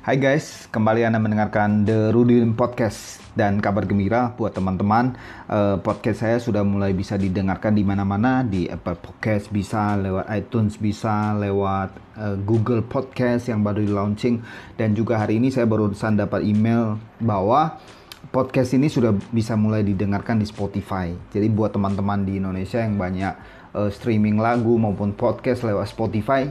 Hai guys, kembali Anda mendengarkan The Rudin Podcast dan kabar gembira buat teman-teman. Uh, podcast saya sudah mulai bisa didengarkan di mana-mana di Apple Podcast bisa, lewat iTunes bisa, lewat uh, Google Podcast yang baru di launching dan juga hari ini saya barusan dapat email bahwa podcast ini sudah bisa mulai didengarkan di Spotify. Jadi buat teman-teman di Indonesia yang banyak uh, streaming lagu maupun podcast lewat Spotify,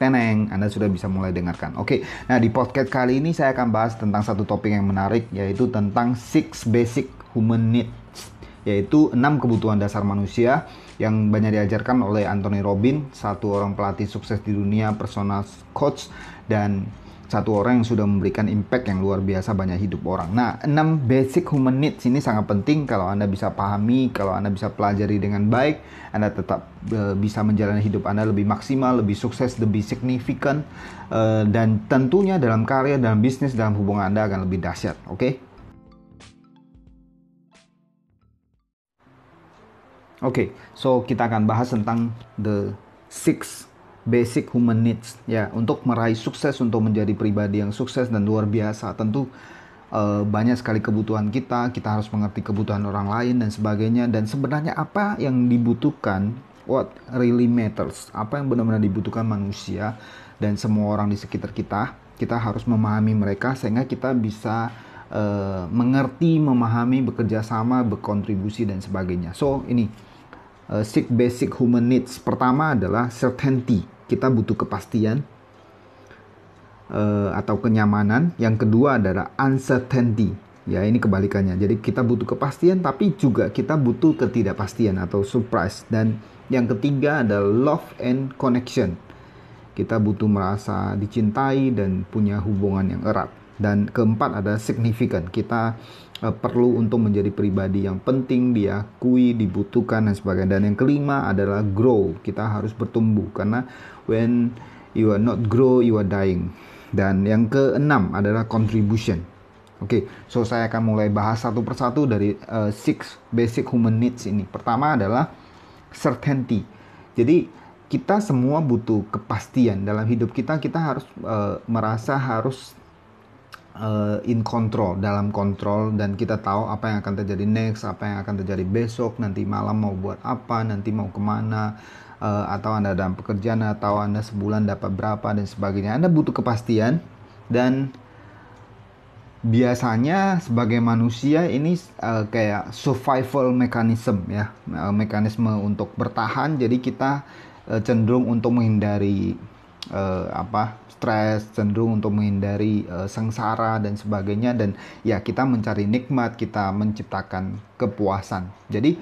teneng, Anda sudah bisa mulai dengarkan. Oke, nah di podcast kali ini saya akan bahas tentang satu topik yang menarik, yaitu tentang six basic human needs, yaitu enam kebutuhan dasar manusia yang banyak diajarkan oleh Anthony Robbins, satu orang pelatih sukses di dunia, personal coach, dan satu orang yang sudah memberikan impact yang luar biasa banyak hidup orang. Nah, enam basic human needs ini sangat penting kalau Anda bisa pahami, kalau Anda bisa pelajari dengan baik, Anda tetap uh, bisa menjalani hidup Anda lebih maksimal, lebih sukses, lebih signifikan, uh, dan tentunya dalam karya, dalam bisnis, dalam hubungan Anda akan lebih dahsyat. Oke? Okay? Oke, okay, so kita akan bahas tentang the six basic human needs ya untuk meraih sukses untuk menjadi pribadi yang sukses dan luar biasa. Tentu uh, banyak sekali kebutuhan kita kita harus mengerti kebutuhan orang lain dan sebagainya. Dan sebenarnya apa yang dibutuhkan? What really matters? Apa yang benar-benar dibutuhkan manusia dan semua orang di sekitar kita? Kita harus memahami mereka sehingga kita bisa uh, mengerti memahami bekerja sama berkontribusi dan sebagainya. So ini six basic human needs. Pertama adalah certainty, kita butuh kepastian uh, atau kenyamanan. Yang kedua adalah uncertainty, ya ini kebalikannya. Jadi kita butuh kepastian, tapi juga kita butuh ketidakpastian atau surprise. Dan yang ketiga adalah love and connection. Kita butuh merasa dicintai dan punya hubungan yang erat. Dan keempat ada significant. Kita perlu untuk menjadi pribadi yang penting, diakui, dibutuhkan dan sebagainya. Dan yang kelima adalah grow. Kita harus bertumbuh karena when you are not grow, you are dying. Dan yang keenam adalah contribution. Oke, okay, so saya akan mulai bahas satu persatu dari uh, six basic human needs ini. Pertama adalah certainty. Jadi kita semua butuh kepastian dalam hidup kita. Kita harus uh, merasa harus uh, in control, dalam kontrol dan kita tahu apa yang akan terjadi next, apa yang akan terjadi besok, nanti malam mau buat apa, nanti mau ke mana, uh, atau anda dalam pekerjaan atau anda sebulan dapat berapa dan sebagainya. Anda butuh kepastian dan biasanya sebagai manusia ini uh, kayak survival mechanism ya, mekanisme untuk bertahan. Jadi kita cenderung untuk menghindari uh, apa stres, cenderung untuk menghindari uh, sengsara dan sebagainya dan ya kita mencari nikmat, kita menciptakan kepuasan. Jadi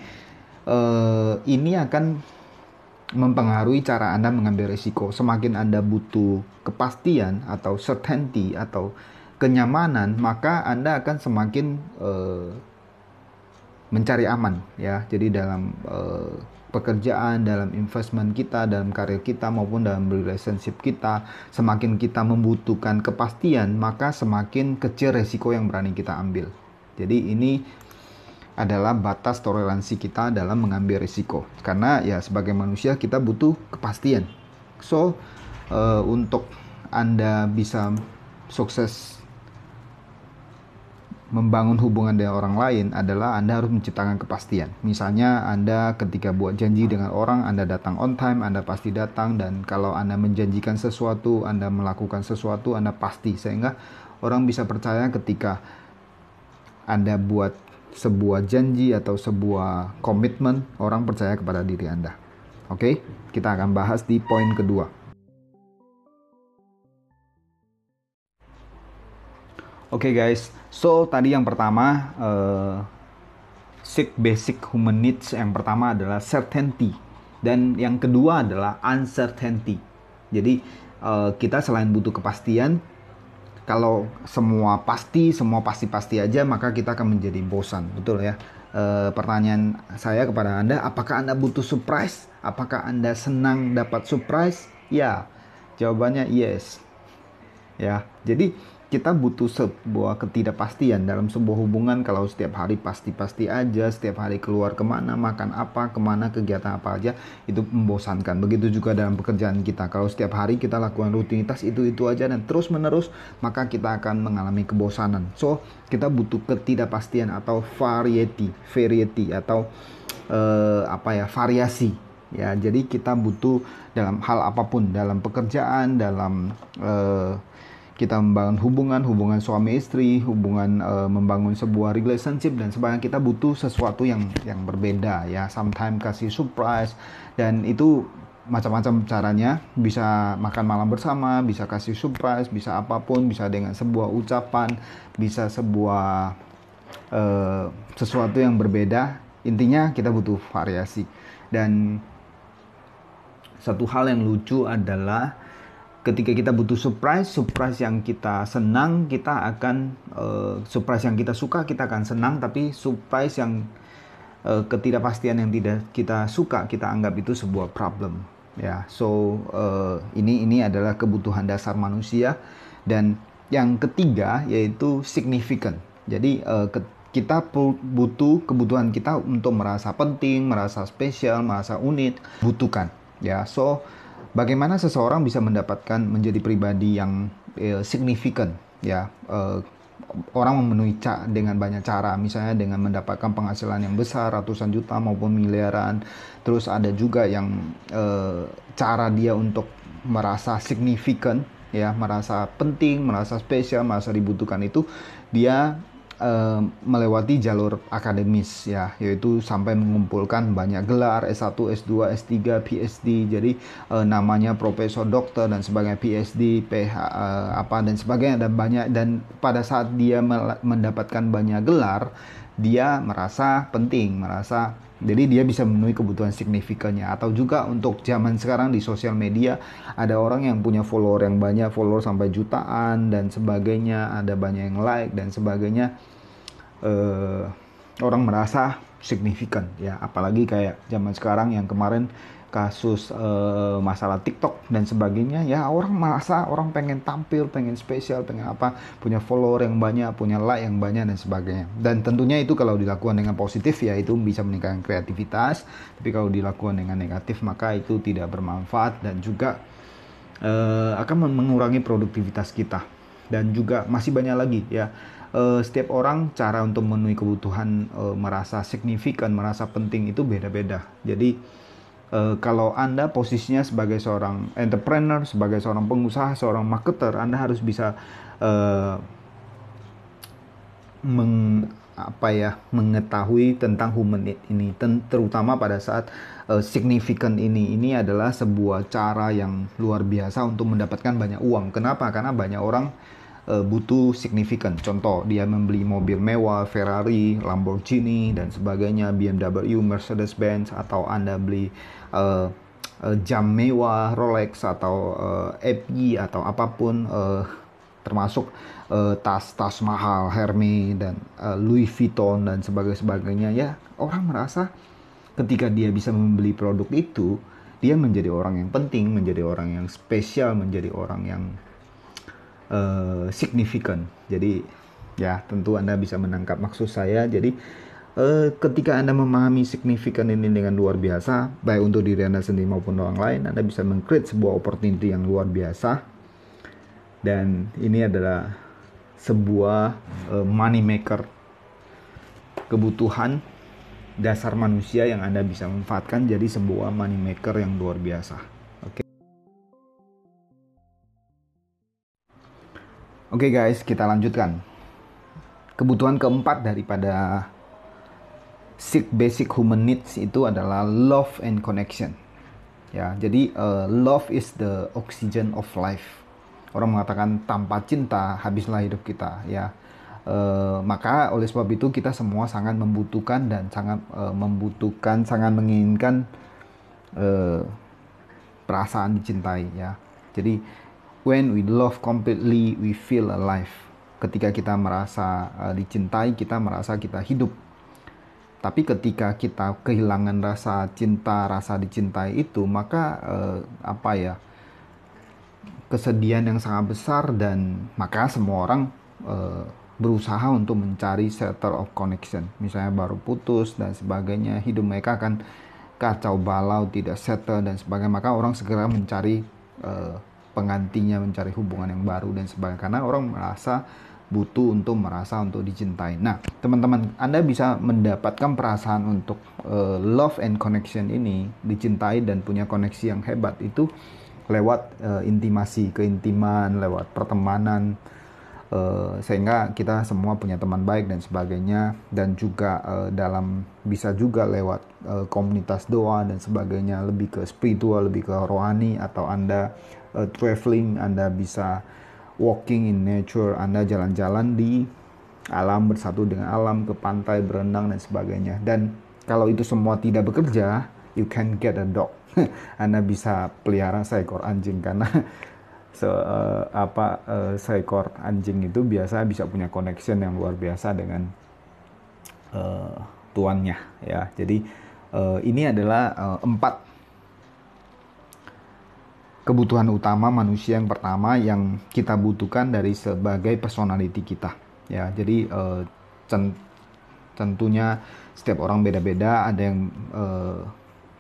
uh, ini akan mempengaruhi cara Anda mengambil risiko. Semakin Anda butuh kepastian atau certainty atau kenyamanan, maka Anda akan semakin uh, mencari aman ya. Jadi dalam uh, pekerjaan, dalam investment kita, dalam karir kita maupun dalam relationship kita, semakin kita membutuhkan kepastian, maka semakin kecil resiko yang berani kita ambil. Jadi ini adalah batas toleransi kita dalam mengambil risiko. Karena ya sebagai manusia kita butuh kepastian. So uh, untuk Anda bisa sukses membangun hubungan dengan orang lain adalah Anda harus menciptakan kepastian. Misalnya Anda ketika buat janji dengan orang, Anda datang on time, Anda pasti datang dan kalau Anda menjanjikan sesuatu, Anda melakukan sesuatu, Anda pasti sehingga orang bisa percaya ketika Anda buat sebuah janji atau sebuah komitmen, orang percaya kepada diri Anda. Oke, kita akan bahas di poin kedua. Oke okay guys, so tadi yang pertama uh, six basic human needs yang pertama adalah certainty dan yang kedua adalah uncertainty. Jadi uh, kita selain butuh kepastian, kalau semua pasti, semua pasti-pasti aja maka kita akan menjadi bosan, betul ya. Uh, pertanyaan saya kepada anda, apakah anda butuh surprise? Apakah anda senang dapat surprise? Ya, jawabannya yes. Ya, jadi kita butuh sebuah ketidakpastian dalam sebuah hubungan. Kalau setiap hari pasti-pasti aja setiap hari keluar ke mana makan apa ke mana kegiatan apa aja itu membosankan. Begitu juga dalam pekerjaan kita. Kalau setiap hari kita lakukan rutinitas itu itu aja dan terus menerus maka kita akan mengalami kebosanan. So kita butuh ketidakpastian atau variety variety atau uh, apa ya variasi. Ya jadi kita butuh dalam hal apa pun dalam pekerjaan dalam uh, kita membangun hubungan, hubungan suami istri, hubungan uh, membangun sebuah relationship dan sebagainya kita butuh sesuatu yang yang berbeda ya. Sometimes kasih surprise dan itu macam-macam caranya bisa makan malam bersama, bisa kasih surprise, bisa apa pun, bisa dengan sebuah ucapan, bisa sebuah uh, sesuatu yang berbeda. Intinya kita butuh variasi dan satu hal yang lucu adalah ketika kita butuh surprise, surprise yang kita senang, kita akan uh, surprise yang kita suka, kita akan senang, tapi surprise yang uh, ketidakpastian yang tidak kita suka, kita anggap itu sebuah problem. Ya, so uh, ini ini adalah kebutuhan dasar manusia dan yang ketiga yaitu significant. Jadi uh, ke, kita butuh kebutuhan kita untuk merasa penting, merasa spesial, merasa unik, butuhkan. Ya, so bagaimana seseorang bisa mendapatkan menjadi pribadi yang eh, signifikan ya? Eh, orang memenuhi ca dengan banyak cara. Misalnya dengan mendapatkan penghasilan yang besar ratusan juta maupun miliaran. Terus ada juga yang eh, cara dia untuk merasa signifikan ya? Merasa penting merasa spesial merasa dibutuhkan itu dia uh, melewati jalur akademis ya yaitu sampai mengumpulkan banyak gelar S1, S2, S3, PhD jadi uh, namanya profesor dokter dan sebagainya PhD, PH eh, apa dan sebagainya. Dan banyak dan pada saat dia mendapatkan banyak gelar dia merasa penting, merasa jadi dia bisa memenuhi kebutuhan signifikannya atau juga untuk zaman sekarang di sosial media ada orang yang punya follower yang banyak, follower sampai jutaan dan sebagainya, ada banyak yang like dan sebagainya. Uh, orang merasa signifikan ya, apalagi kayak zaman sekarang yang kemarin kasus uh, masalah TikTok dan sebagainya ya orang merasa orang pengen tampil pengen spesial pengen apa punya follower yang banyak punya like yang banyak dan sebagainya. Dan tentunya itu kalau dilakukan dengan positif ya itu bisa meningkatkan kreativitas. Tapi kalau dilakukan dengan negatif maka itu tidak bermanfaat dan juga uh, akan mengurangi produktivitas kita. Dan juga masih banyak lagi ya uh, setiap orang cara untuk memenuhi kebutuhan uh, merasa signifikan merasa penting itu beda-beda. Jadi uh, kalau Anda posisinya sebagai seorang entrepreneur, sebagai seorang pengusaha, seorang marketer, Anda harus bisa uh, meng, apa ya mengetahui tentang human ini terutama pada saat uh, signifikan ini. Ini adalah sebuah cara yang luar biasa untuk mendapatkan banyak uang. Kenapa? Karena banyak orang uh, butuh signifikan. Contoh, dia membeli mobil mewah, Ferrari, Lamborghini dan sebagainya, BMW, Mercedes-Benz atau Anda beli uh, uh, jam mewah, Rolex atau uh, FG atau apa pun uh, termasuk tas-tas uh, mahal Hermes dan uh, Louis Vuitton dan sebagainya ya orang merasa ketika dia bisa membeli produk itu dia menjadi orang yang penting menjadi orang yang spesial menjadi orang yang uh, signifikan. Jadi ya tentu Anda bisa menangkap maksud saya. Jadi uh, ketika Anda memahami signifikan ini dengan luar biasa, baik untuk diri Anda sendiri maupun orang lain, Anda bisa mengcreate sebuah opportunity yang luar biasa. Dan ini adalah sebuah uh, money maker kebutuhan dasar manusia yang Anda bisa manfaatkan jadi sebuah money maker yang luar biasa. Oke okay guys, kita lanjutkan. Kebutuhan keempat daripada basic human needs itu adalah love and connection. Ya, jadi uh, love is the oxygen of life. Orang mengatakan tanpa cinta habislah hidup kita, ya. Uh, maka oleh sebab itu kita semua sangat membutuhkan dan sangat uh, membutuhkan, sangat menginginkan uh, perasaan dicintai, ya. Jadi when we love completely we feel alive ketika kita merasa uh, dicintai kita merasa kita hidup tapi ketika kita kehilangan rasa cinta rasa dicintai itu maka uh, apa ya kesedihan yang sangat besar dan maka semua orang uh, berusaha untuk mencari center of connection. Misalnya baru putus dan sebagainya, hidup mereka akan kacau balau, tidak settle dan sebagainya. Maka orang segera mencari uh, penggantinya, mencari hubungan yang baru dan sebagainya. Karena orang merasa butuh untuk merasa untuk dicintai. Nah, teman-teman, Anda bisa mendapatkan perasaan untuk uh, love and connection ini, dicintai dan punya koneksi yang hebat itu lewat uh, intimasi, keintiman, lewat pertemanan, uh, sehingga kita semua punya teman baik dan sebagainya dan juga uh, dalam bisa juga lewat uh, komunitas doa dan sebagainya lebih ke spiritual lebih ke rohani atau anda uh, traveling anda bisa walking in nature anda jalan-jalan di alam bersatu dengan alam ke pantai berenang dan sebagainya. Dan kalau itu semua tidak bekerja you can get a dog. Anda bisa pelihara seekor anjing karena se uh, apa uh, seekor anjing itu biasa bisa punya connection yang luar biasa dengan uh, tuannya ya. Jadi uh, ini adalah uh, empat kebutuhan utama manusia yang pertama yang kita butuhkan dari sebagai personality kita ya jadi uh, tentunya setiap orang beda-beda ada yang uh,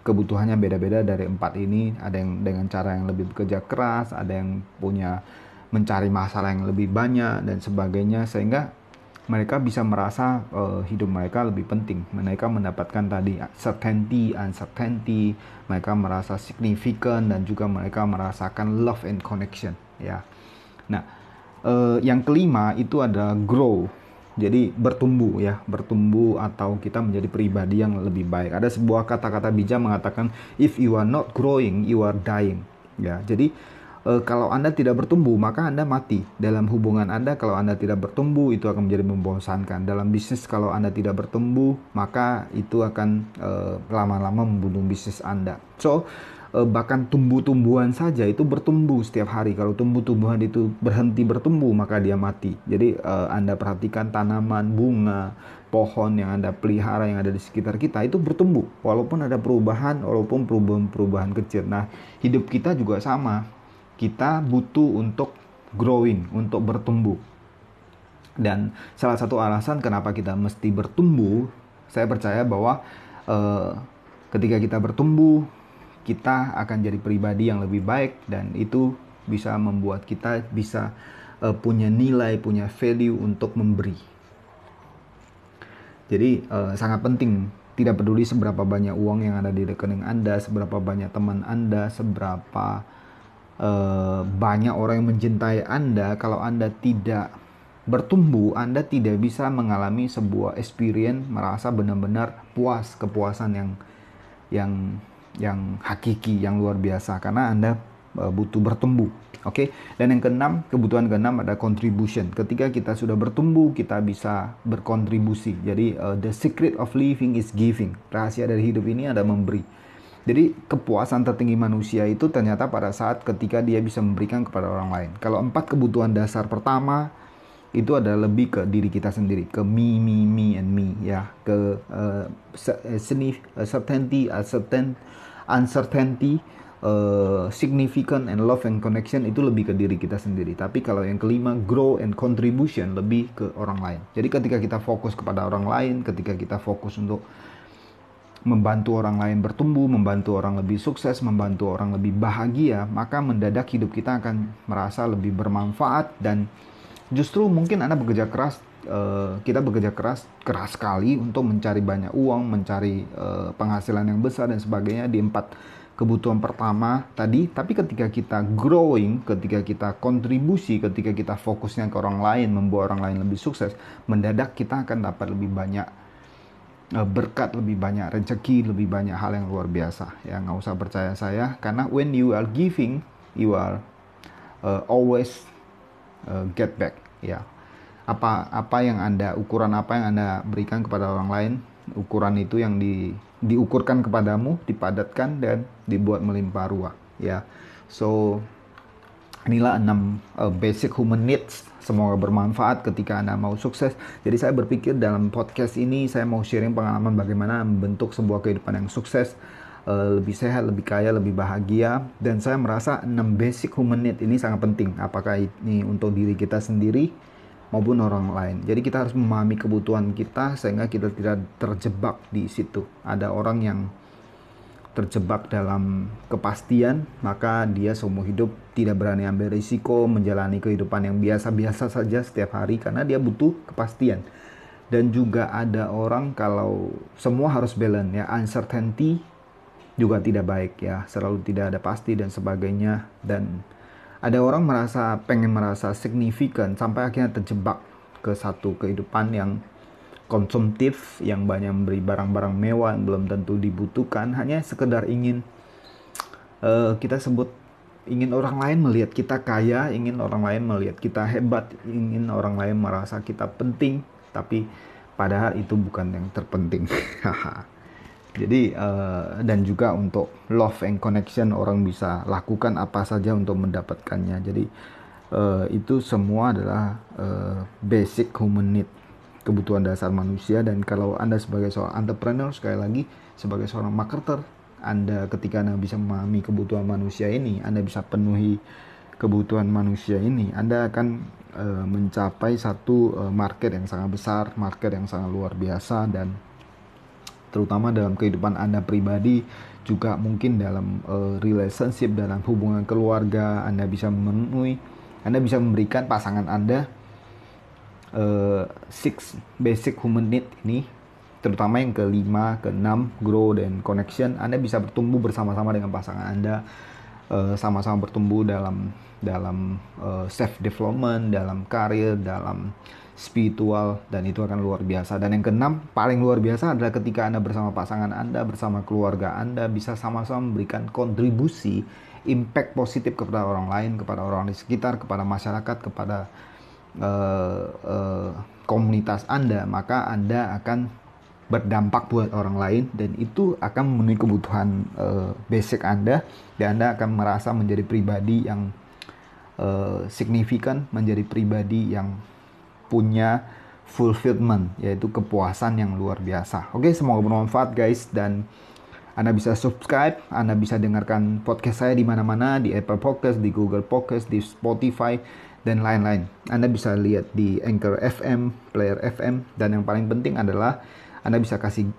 kebutuhannya beda-beda dari empat ini. Ada yang dengan cara yang lebih bekerja keras, ada yang punya mencari masalah yang lebih banyak dan sebagainya sehingga mereka bisa merasa uh, hidup mereka lebih penting. Mereka mendapatkan tadi certainty, uncertainty, mereka merasa significant dan juga mereka merasakan love and connection ya. Nah, uh, yang kelima itu ada grow jadi bertumbuh ya, bertumbuh atau kita menjadi pribadi yang lebih baik. Ada sebuah kata-kata bijak mengatakan if you are not growing, you are dying. Ya, jadi e, kalau Anda tidak bertumbuh, maka Anda mati. Dalam hubungan Anda kalau Anda tidak bertumbuh itu akan menjadi membosankan. Dalam bisnis kalau Anda tidak bertumbuh, maka itu akan e, lama-lama membunuh bisnis Anda. So, Eh, bahkan tumbuh-tumbuhan saja itu bertumbuh setiap hari. Kalau tumbuh-tumbuhan itu berhenti bertumbuh maka dia mati. Jadi uh, Anda perhatikan tanaman, bunga, pohon yang Anda pelihara yang ada di sekitar kita itu bertumbuh walaupun ada perubahan, walaupun perubahan-perubahan kecil. Nah, hidup kita juga sama. Kita butuh untuk growing, untuk bertumbuh. Dan salah satu alasan kenapa kita mesti bertumbuh, saya percaya bahwa uh, ketika kita bertumbuh, kita akan jadi pribadi yang lebih baik dan itu bisa membuat kita bisa uh, punya nilai, punya value untuk memberi. Jadi uh, sangat penting tidak peduli seberapa banyak uang yang ada di rekening Anda, seberapa banyak teman Anda, seberapa uh, banyak orang yang mencintai Anda, kalau Anda tidak bertumbuh, Anda tidak bisa mengalami sebuah experience merasa benar-benar puas, kepuasan yang yang yang hakiki, yang luar biasa karena Anda e, butuh bertumbuh. Oke. Okay? Dan yang keenam, kebutuhan keenam ada contribution. Ketika kita sudah bertumbuh, kita bisa berkontribusi. Jadi uh, the secret of living is giving. Rahasia dari hidup ini ada memberi. Jadi kepuasan tertinggi manusia itu ternyata pada saat ketika dia bisa memberikan kepada orang lain. Kalau empat kebutuhan dasar pertama itu adalah lebih ke diri kita sendiri, ke me, me, me, and me, ya, ke uh, certainty, uncertainty, uncertainty, uh, significant and love and connection itu lebih ke diri kita sendiri. Tapi kalau yang kelima grow and contribution lebih ke orang lain. Jadi ketika kita fokus kepada orang lain, ketika kita fokus untuk membantu orang lain bertumbuh, membantu orang lebih sukses, membantu orang lebih bahagia, maka mendadak hidup kita akan merasa lebih bermanfaat dan justru mungkin Anda bekerja keras Eh, kita bekerja keras keras sekali untuk mencari banyak uang, mencari uh, penghasilan yang besar dan sebagainya di empat kebutuhan pertama tadi. Tapi ketika kita growing, ketika kita kontribusi, ketika kita fokusnya ke orang lain, membuat orang lain lebih sukses, mendadak kita akan dapat lebih banyak berkat, lebih banyak rezeki, lebih banyak hal yang luar biasa. Ya nggak usah percaya saya, karena when you are giving, you are uh, always uh, get back. Ya, apa apa yang anda ukuran apa yang anda berikan kepada orang lain ukuran itu yang di diukurkan kepadamu dipadatkan dan dibuat melimpah ruah ya so inilah enam uh, basic human needs semoga bermanfaat ketika anda mau sukses jadi saya berpikir dalam podcast ini saya mau sharing pengalaman bagaimana membentuk sebuah kehidupan yang sukses uh, lebih sehat, lebih kaya, lebih bahagia dan saya merasa 6 basic human need ini sangat penting apakah ini untuk diri kita sendiri maupun orang lain. Jadi kita harus memahami kebutuhan kita sehingga kita tidak terjebak di situ. Ada orang yang terjebak dalam kepastian, maka dia seumur hidup tidak berani ambil risiko menjalani kehidupan yang biasa-biasa saja setiap hari karena dia butuh kepastian. Dan juga ada orang kalau semua harus balance ya, uncertainty juga tidak baik ya, selalu tidak ada pasti dan sebagainya dan ada orang merasa pengen merasa signifikan sampai akhirnya terjebak ke satu kehidupan yang konsumtif yang banyak memberi barang-barang mewah yang belum tentu dibutuhkan. Hanya sekedar ingin uh, kita sebut ingin orang lain melihat kita kaya ingin orang lain melihat kita hebat ingin orang lain merasa kita penting. Tapi padahal itu bukan yang terpenting. Jadi uh, dan juga untuk love and connection orang bisa lakukan apa saja untuk mendapatkannya. Jadi uh, itu semua adalah uh, basic human need, kebutuhan dasar manusia. Dan kalau Anda sebagai seorang entrepreneur sekali lagi sebagai seorang marketer, Anda ketika Anda bisa memahami kebutuhan manusia ini, Anda bisa penuhi kebutuhan manusia ini, Anda akan uh, mencapai satu uh, market yang sangat besar, market yang sangat luar biasa. Dan terutama dalam kehidupan Anda pribadi juga mungkin dalam uh, relationship dalam hubungan keluarga Anda bisa memenuhi Anda bisa memberikan pasangan Anda uh, six basic human need ini terutama yang kelima, keenam, grow dan connection Anda bisa bertumbuh bersama-sama dengan pasangan Anda eh, sama-sama bertumbuh dalam dalam uh, self development, dalam karir, dalam spiritual dan itu akan luar biasa. Dan yang keenam, paling luar biasa adalah ketika Anda bersama pasangan Anda, bersama keluarga Anda bisa sama-sama memberikan kontribusi impact positif kepada orang lain, kepada orang di sekitar, kepada masyarakat, kepada uh, uh, komunitas Anda, maka Anda akan berdampak buat orang lain dan itu akan memenuhi kebutuhan uh, basic Anda dan Anda akan merasa menjadi pribadi yang signifikan, menjadi pribadi yang punya fulfillment yaitu kepuasan yang luar biasa. Oke, semoga bermanfaat guys dan anda bisa subscribe, Anda bisa dengarkan podcast saya di mana-mana, di Apple Podcast, di Google Podcast, di Spotify, dan lain-lain. Anda bisa lihat di Anchor FM, Player FM, dan yang paling penting adalah Anda bisa kasih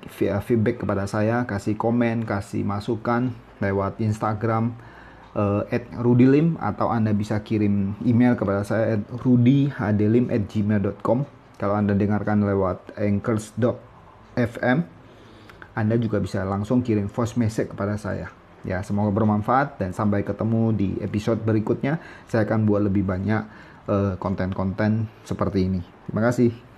feedback kepada saya, kasih komen, kasih masukan lewat Instagram, uh, rudilim atau Anda bisa kirim email kepada saya at rudyhadelim at gmail.com kalau Anda dengarkan lewat anchors.fm Anda juga bisa langsung kirim voice message kepada saya ya semoga bermanfaat dan sampai ketemu di episode berikutnya. Saya akan buat lebih banyak eh, konten-konten uh, seperti ini. Terima kasih